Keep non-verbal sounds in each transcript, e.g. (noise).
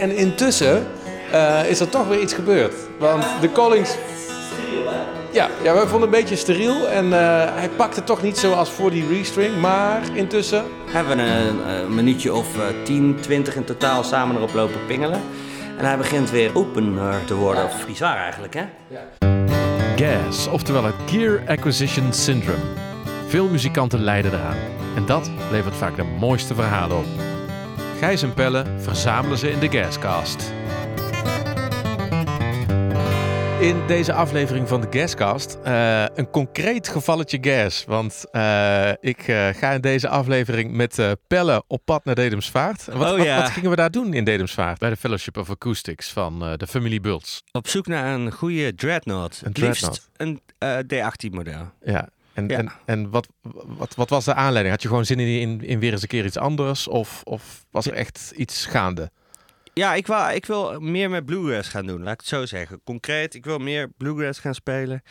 En intussen eh, is er toch weer iets gebeurd. Want de Collings... Ja, ja, we vonden het een beetje steriel. En eh, hij pakte toch niet zoals voor die restring. Maar intussen... Hebben we een, een minuutje of uh, 10, 20 in totaal samen erop lopen pingelen. En hij begint weer opener te worden. Of bizar eigenlijk, hè? GAS, oftewel het Gear Acquisition Syndrome. Veel muzikanten lijden eraan. En dat levert vaak de mooiste verhalen op. Gijs en Pelle verzamelen ze in de Gascast. In deze aflevering van de Gascast uh, een concreet gevalletje gas. Want uh, ik uh, ga in deze aflevering met Pelle op pad naar Dedemsvaart. Wat, Oh, ja. wat, wat gingen we daar doen in Dedemsvaart? Bij de Fellowship of Acoustics van de familie Bults. Op zoek naar een goede dreadnought. Een liefst dreadnought. een D18 model. Ja. En, Ja. en, en wat, wat, wat was de aanleiding? Had je gewoon zin in, in, weer eens een keer iets anders? Of, of was er echt iets gaande? Ja, ik, wou, ik wil meer met bluegrass gaan doen, laat ik het zo zeggen. Concreet, ik wil meer bluegrass gaan spelen.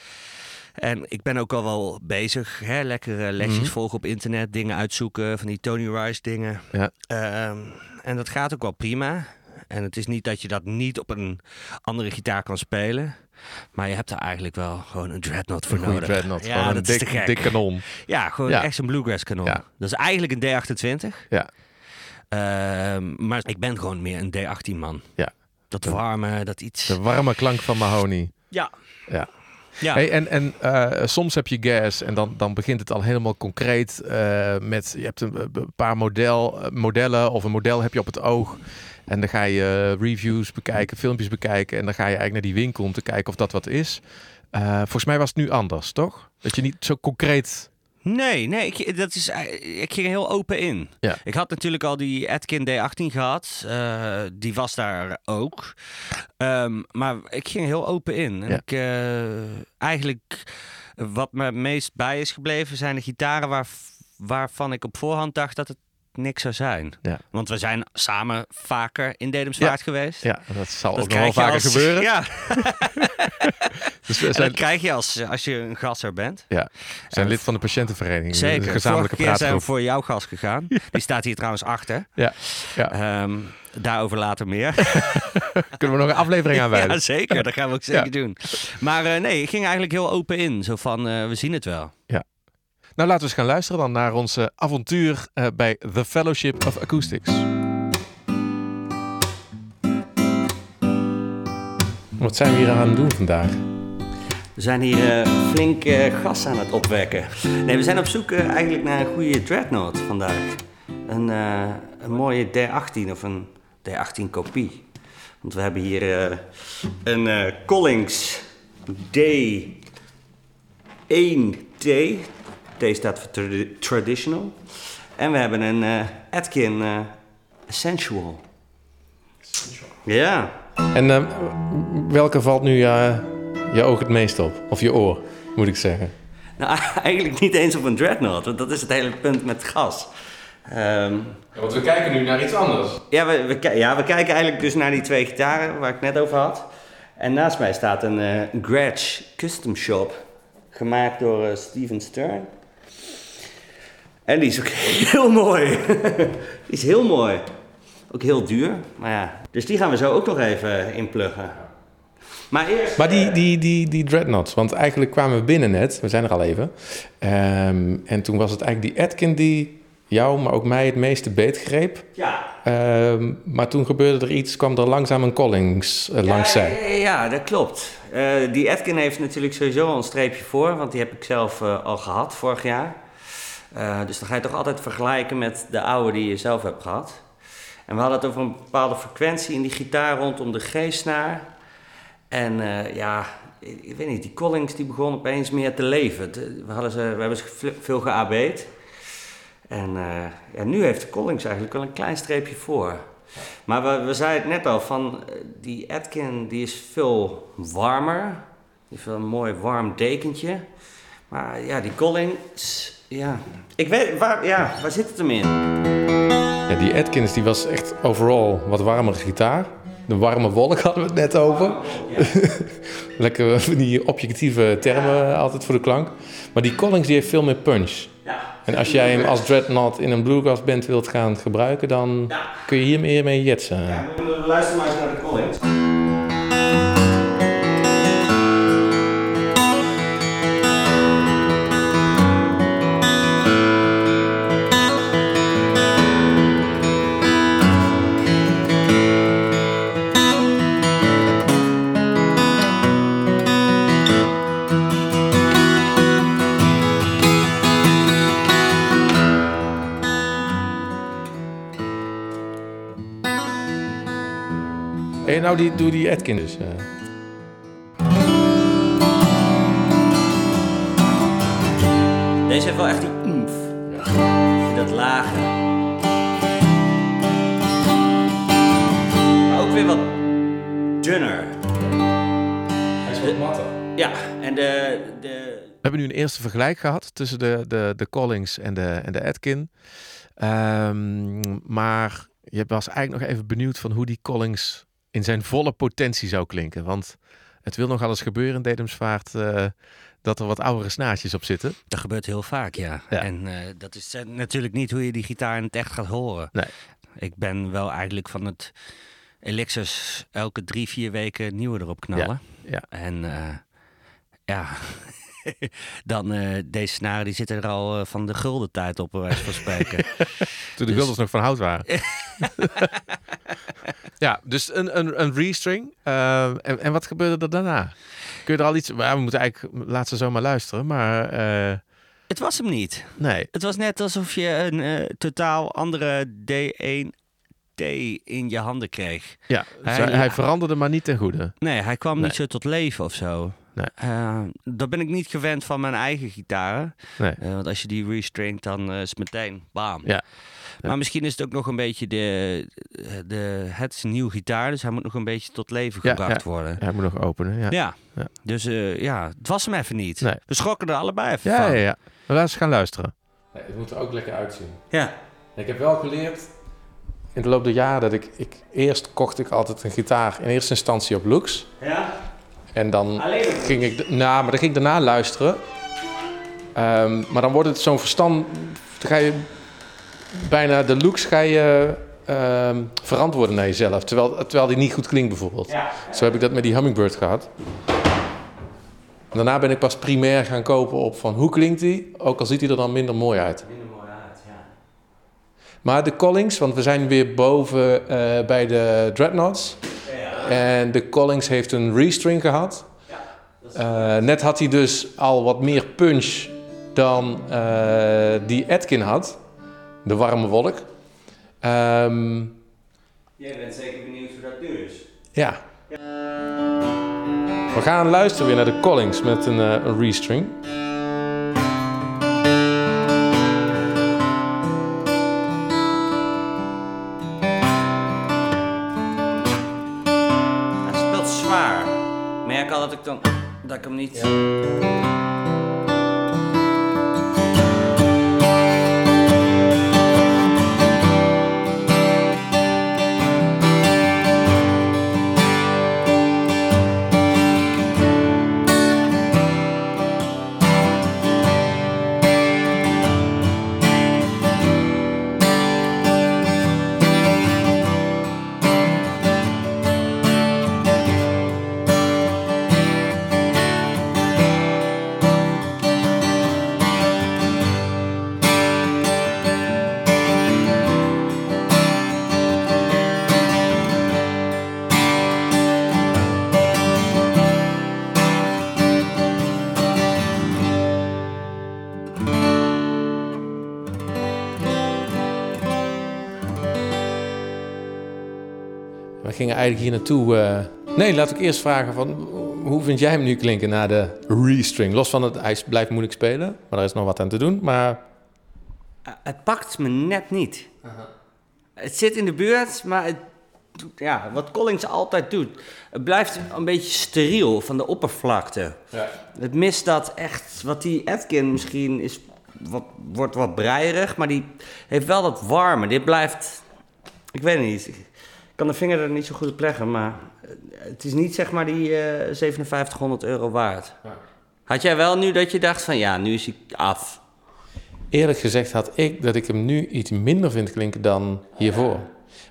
En ik ben ook al wel bezig, hè? lekker eh, lesjes Mhm. volgen op internet, dingen uitzoeken, van die Tony Rice dingen. Ja. Ehm, en dat gaat ook wel prima. En het is niet dat je dat niet op een andere gitaar kan spelen. Maar je hebt er eigenlijk wel gewoon een dreadnought voor Een nodig. dreadnought. Ja, gewoon een is dik, dik kanon. Ja, gewoon Ja. echt een bluegrass kanon. Ja. Dat is eigenlijk een D28. Ja. Ehm, maar ik ben gewoon meer een D18 man. Ja. Dat warme, dat iets. De warme klank van Mahoney. Ja. Ja. Ja. Hey, en en eh, soms heb je gas en dan, dan begint het al helemaal concreet eh, met... Je hebt een, een paar model, eh, modellen of een model heb je op het oog. En dan ga je eh, reviews bekijken, filmpjes bekijken. En dan ga je eigenlijk naar die winkel om te kijken of dat wat is. Eh, volgens mij was het nu anders, toch? Dat je niet zo concreet... Nee, nee, ik, dat is, eh, ik ging heel open in. Ja. Ik had natuurlijk al die Atkin D18 gehad. eh, die was daar ook. Ehm, maar ik ging heel open in. En Ja. ik, eigenlijk, wat me het meest bij is gebleven, zijn de gitaren waar, waarvan ik op voorhand dacht dat het niks zou zijn. Ja. Want we zijn samen vaker in Dedemsvaart geweest. Ja, dat zal Dat ook nog wel vaker als- gebeuren. (laughs) Ja, (laughs) Dus zijn, dat krijg je als, als je een gasser bent. ja, we zijn lid van de patiëntenvereniging. Zeker. Vorige gezamenlijke keer zijn we voor jouw gast gegaan. (laughs) Die staat hier trouwens achter. Ja, ja. Ehm, daarover later meer. Kunnen we nog een aflevering aanwijden? ja, zeker. Dat gaan we ook zeker Ja. doen. Maar eh, nee, ik ging eigenlijk heel open in. Zo van, eh, we zien het wel. Nou, laten we eens gaan luisteren dan naar ons avontuur eh, bij The Fellowship of Acoustics. Wat zijn we hier aan het doen vandaag? We zijn hier eh, flink eh, gas aan het opwekken. Nee, we zijn op zoek eh, eigenlijk naar een goede dreadnought vandaag. Een, eh, een mooie D18 of een D18 kopie. Want we hebben hier eh, een eh, Collings D1T. T staat voor tradi- traditional. En we hebben een eh, Atkin eh, Essential. Ja. En eh, welke valt nu eh, je oog het meest op? Of je oor, moet ik zeggen. Nou, (laughs) eigenlijk niet eens op een dreadnought, want dat is het hele punt met gas. Ehm, want we kijken nu naar iets anders. ja, we, ja, we kijken eigenlijk dus naar die twee gitaren waar ik net over had. En naast mij staat een eh Gretsch Custom Shop, gemaakt door Steven Stern. En die is ook (laughs) heel mooi. (laughs) die is heel mooi. Ook heel duur, maar ja. Dus die gaan we zo ook nog even inpluggen. Maar eerst... Maar die, die, die, die dreadnoughts, want eigenlijk kwamen we binnen net, we zijn er al even. Ehm, en toen was het eigenlijk die Atkin die jou, maar ook mij het meeste beetgreep. Ja, Ehm, maar toen gebeurde er iets, kwam er langzaam een Collings eh, langs ja, zij. Ja, dat klopt. Eh, die Atkin heeft natuurlijk sowieso al een streepje voor, want die heb ik zelf eh, al gehad vorig jaar. Eh, dus dan ga je toch altijd vergelijken met de oude die je zelf hebt gehad. En we hadden het over een bepaalde frequentie in die gitaar rondom de G-snaar. En eh, ja, ik, weet niet, die Collings die begon opeens meer te leven. We, hadden ze, we hebben ze veel- geAB'd. En eh, ja, nu heeft de Collings eigenlijk wel een klein streepje voor. Maar we, we zeiden het net al, van die Atkin die is veel warmer. Die heeft een mooi warm dekentje. Maar ja, die Collins, ja. Ik weet, waar, ja, waar zit het hem in? Ja, die Atkins die was echt overal wat warmere gitaar. De warme wolk hadden we het net over. (laughs) Lekker van die objectieve termen altijd voor de klank. Maar die Collings die heeft veel meer punch. Ja. En als jij hem als dreadnought in een bluegrass band wilt gaan gebruiken, dan Ja. kun je hier meer mee jetsen. Ja, we luisteren maar eens naar de Collins. Hey, nou, die, doe die Atkin dus. eh. Deze heeft wel echt die oemf. Dat lage. Maar ook weer wat dunner. Hij is wat matter. Ja, en de, de, We hebben nu een eerste vergelijk gehad tussen de, de, de Collings en de, en de Atkin. Ehm, maar je was eigenlijk nog even benieuwd van hoe die Collings in zijn volle potentie zou klinken. Want het wil nogal eens gebeuren in Dedemsvaart eh, dat er wat oudere snaartjes op zitten. Dat gebeurt heel vaak, ja. Ja. En eh, dat is eh, natuurlijk niet hoe je die gitaar in het echt gaat horen. Nee. Ik ben wel eigenlijk van het Elixir elke drie, vier weken nieuwe erop knallen. ja. En ja, (laughs) dan deze snaren die zitten er al van de gulden tijd op, bij wijze van spreken. (laughs) Toen de Dus- guldens nog van hout waren. (laughs) ja, dus een, een, een restring. Eh, en, en wat gebeurde er daarna? Kun je er al iets... Ja, we moeten eigenlijk... Laat ze zomaar luisteren, maar... eh, het was hem niet. nee. Het was net alsof je een eh, totaal andere D1T in je handen kreeg. Ja, Hij- hij, hij ja. veranderde maar niet ten goede. Nee, hij kwam Nee. niet zo tot leven of zo. Nee. Eh, dat ben ik niet gewend van mijn eigen gitaren. Nee. Eh, want als je die restringt, dan eh, is het meteen bam. Ja. Maar misschien is het ook nog een beetje de, de... Het is een nieuw gitaar, dus hij moet nog een beetje tot leven Ja, gebracht ja. worden. Hij moet nog openen, ja. Ja. Ja. Dus eh, ja, het was hem even niet. Nee. We schrokken er allebei even Ja, van. ja, ja. Maar laten we gaan luisteren. Nee, het moet er ook lekker uitzien. Ja. Ik heb wel geleerd in de loop der jaren dat ik, ik... Eerst kocht ik altijd een gitaar in eerste instantie op looks. Ja? En dan ging ik... Nou, maar dan ging ik daarna luisteren. Ehm, maar dan wordt het zo'n verstand... Dan ga je bijna de looks ga je ehm, verantwoorden naar jezelf. Terwijl, terwijl die niet goed klinkt bijvoorbeeld. Ja. Zo heb ik dat met die Hummingbird gehad. Daarna ben ik pas primair gaan kopen op van hoe klinkt die, ook al ziet hij er dan minder mooi uit. Minder mooi uit, ja. Maar de Collings, want we zijn weer boven eh, bij de Dreadnoughts. En de Collings heeft een restring gehad. Eh, net had hij dus al wat meer punch dan eh, die Atkin had. De warme wolk. Ehm, Jij bent zeker benieuwd hoe dat nu is. ja. We gaan luisteren weer naar de Collings met een, eh, een restring. Niet... We gingen eigenlijk hier naartoe. eh, Nee, laat ik eerst vragen van hoe vind jij hem nu klinken na de restring? Los van het, hij blijft moeilijk spelen, maar er is nog wat aan te doen. Maar Uh, het pakt me net niet. Het zit in de buurt, maar het, doet- ja, wat Collins altijd doet. Het blijft een beetje steriel van de oppervlakte. Het mist dat echt, wat die Atkin misschien is, wat, wordt wat breierig, maar die heeft wel dat warme. Dit blijft, ik weet het niet. Kan de vinger er niet zo goed op leggen, maar het is niet zeg maar die eh 5700 euro waard. Had jij wel nu dat je dacht van ja, nu is hij af? Eerlijk gezegd had ik dat ik hem nu iets minder vind klinken dan hiervoor.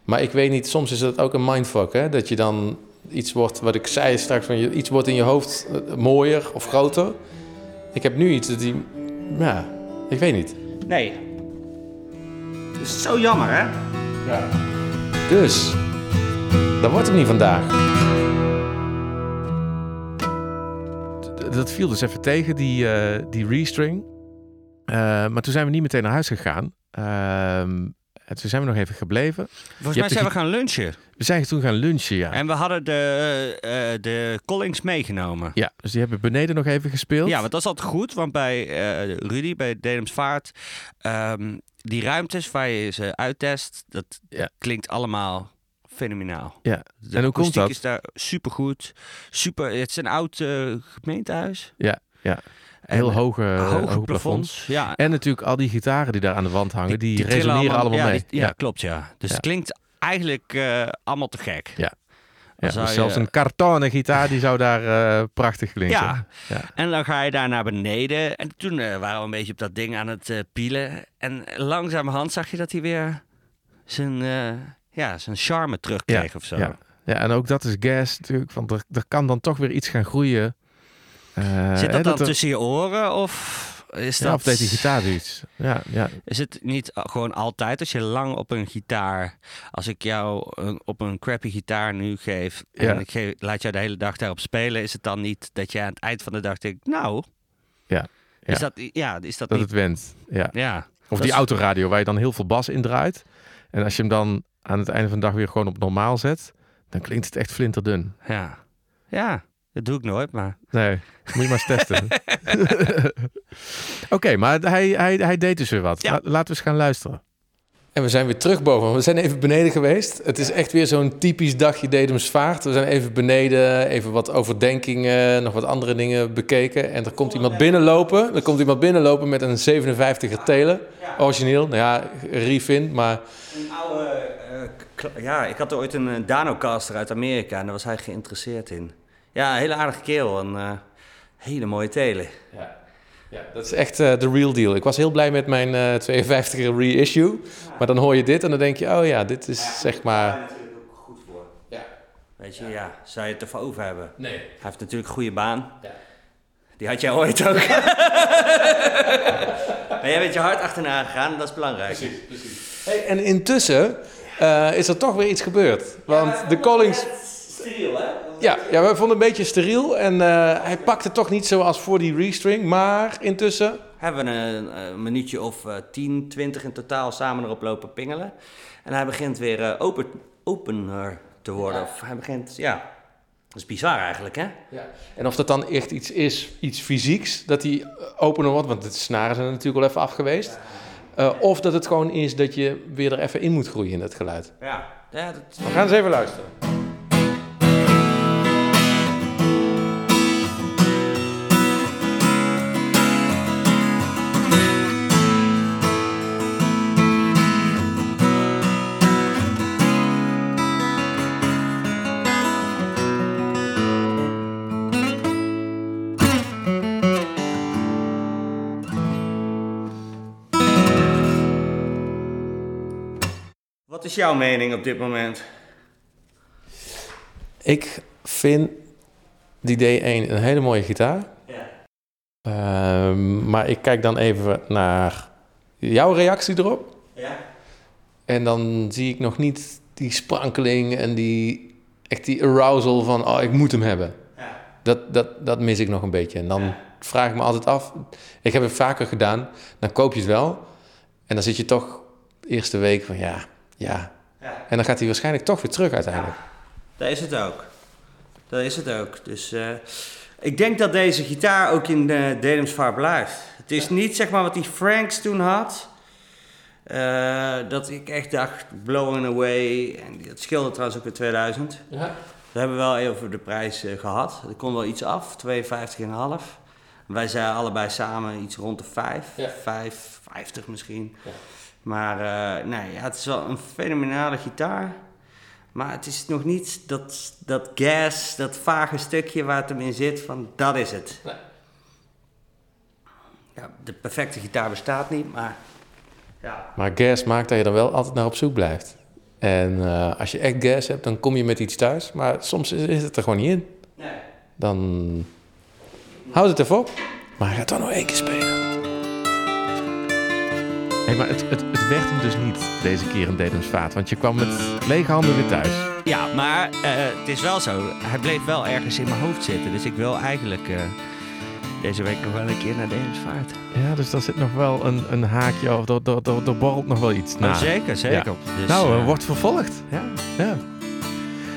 Maar ik weet niet, soms is dat ook een mindfuck, hè? Dat je dan iets wordt, wat ik zei straks, van je, iets wordt in je hoofd eh, mooier of groter. Ik heb nu iets dat die, ja, ik weet niet. Nee. Dat is zo jammer, hè? Ja. Dus, dat wordt hem niet vandaag. Dat viel dus even tegen, die, eh, die restring. Eh, maar toen zijn we niet meteen naar huis gegaan. Ehm, en toen zijn we nog even gebleven. Volgens mij zijn de we gaan lunchen. We zijn toen gaan lunchen, ja. En we hadden de, eh, de Collings meegenomen. Ja, dus die hebben beneden nog even gespeeld. Ja, want dat is altijd goed, want bij eh, Rudy, bij Dedemsvaart, ehm die ruimtes waar je ze uittest, dat Ja. klinkt allemaal fenomenaal. Ja. De En hoe komt akoestiek dat? is daar supergoed. Super, het is een oud eh, gemeentehuis. Ja, ja. Heel eh, hoge, hoge hoge plafonds. plafonds. Ja, En natuurlijk al die gitaren die daar aan de wand hangen, die, resoneren allemaal, ja, mee. die- ja, klopt ja. Dus het klinkt eigenlijk eh, allemaal te gek. Ja. Ja, dus je- zelfs een kartonnen gitaar die zou daar eh, prachtig klinken. Ja. Ja. En dan ga je daar naar beneden. En toen eh, waren we een beetje op dat ding aan het eh, pielen. En langzamerhand zag je dat hij weer zijn, eh, ja, zijn charme terugkreeg of zo. Ja. ja, en ook dat is gas natuurlijk, want er, er kan dan toch weer iets gaan groeien. Eh, Zit hè, dat dan er- tussen je oren of is Ja, dat... of deed die gitaar iets? Ja, ja. Is het niet gewoon altijd als je lang op een gitaar... Als ik jou een- op een crappy gitaar nu geef... en Ja. ik geef, laat jou de hele dag daarop spelen... is het dan niet dat je aan het eind van de dag denkt... Nou, Ja, is ja. dat, ja, is dat, dat niet... het went. Ja. Ja, Of die is- autoradio waar je dan heel veel bas in draait. En als je hem dan aan het einde van de dag weer gewoon op normaal zet, dan klinkt het echt flinterdun. ja. Ja, dat doe ik nooit, maar... Nee, moet je maar eens testen. (laughs) Oké, maar hij, hij, hij deed dus weer wat. Ja. La- laten we eens gaan luisteren. En we zijn weer terug boven. We zijn even beneden geweest. Het is echt weer zo'n typisch dagje Dedemsvaart. We zijn even beneden, even wat overdenkingen, nog wat andere dingen bekeken. En er komt iemand binnenlopen. Er komt iemand binnenlopen met een 57er Tele. Origineel, nou ja, refin, maar Een oude... ja, ik had ooit een eh, Danocaster uit Amerika en daar was hij geïnteresseerd in. Ja, een hele aardige kerel en eh, hele mooie telen. Ja. Ja, dat is echt eh, de real deal. Ik was heel blij met mijn eh 52er reissue. Maar dan hoor je dit en dan denk je, oh ja, dit is zeg maar... natuurlijk ook goed voor. Ja. Weet je, ja, zou je het ervoor over hebben? Nee. Hij heeft natuurlijk een goede baan. Ja. Die had jij ooit ook. (laughs) maar jij bent je hart achterna gegaan dat is belangrijk. Hey, en intussen eh, is er toch weer iets gebeurd. Want de Collings... Steriel, hè? Ja, ja, we vonden het een beetje steriel. En eh, hij pakte toch niet zoals voor die restring. Maar intussen... Hebben we een, een minuutje of eh 10, 20 in totaal samen erop lopen pingelen. En hij begint weer eh, open, opener te worden. Of hij begint, ja, dat is bizar eigenlijk, hè? Ja. En of dat dan echt iets is, iets fysieks, dat die opener wordt. Want de snaren zijn er natuurlijk al even af geweest. Eh, of dat het gewoon is dat je weer er even in moet groeien in het geluid. Ja, ja dat, We gaan eens even luisteren. Wat is jouw mening op dit moment? Ik vind die D1 een hele mooie gitaar. Ja. Ehm, maar ik kijk dan even naar jouw reactie erop. Ja? En dan zie ik nog niet die sprankeling en die, echt die arousal van, oh, ik moet hem hebben. Ja. Dat, dat, dat mis ik nog een beetje. En dan vraag ik me altijd af, ik heb het vaker gedaan, dan koop je het wel. En dan zit je toch de eerste week van, ja, ja. Ja. En dan gaat hij waarschijnlijk toch weer terug uiteindelijk. Dat is het ook. Dat is het ook. Dus eh, ik denk dat deze gitaar ook in de Dedemsvaart blijft. Het is niet zeg maar wat die Franks toen had. Eh, dat ik echt dacht, blowing away. En dat scheelde trouwens ook in 2000. Ja. We hebben wel even over de prijs eh, gehad. Er kon wel iets af, 52,5. Wij zeiden allebei samen iets rond de 5, Ja. 5, 50 misschien. Ja. Maar eh, nee, ja, het is wel een fenomenale gitaar. Maar het is nog niet dat, dat gas, dat vage stukje waar het hem in zit, van dat is het. Nee. Ja, de perfecte gitaar bestaat niet, maar... Ja. Maar gas maakt dat je er wel altijd naar op zoek blijft. En eh, als je echt gas hebt, dan kom je met iets thuis. Maar soms is, is het er gewoon niet in. Nee. Dan houd het even op. Maar hij gaat dan nog één keer spelen. Hey, maar het, het, het werd hem dus niet deze keer in Dedemsvaart. Want je kwam met lege handen weer thuis. Ja, maar eh, het is wel zo. Hij bleef wel ergens in mijn hoofd zitten. Dus ik wil eigenlijk eh, deze week nog wel een keer naar Dedemsvaart. Ja, dus daar zit nog wel een, een haakje of er, er, er, er borrelt nog wel iets na. Nou, zeker, zeker. Dus, nou, eh, wordt vervolgd. ja. Ja.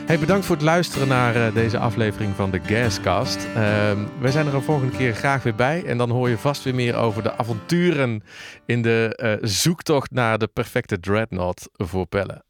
Hey, bedankt voor het luisteren naar eh, deze aflevering van de Gascast. Ehm wij zijn er een volgende keer graag weer bij. En dan hoor je vast weer meer over de avonturen in de eh, zoektocht naar de perfecte dreadnought voor Pelle.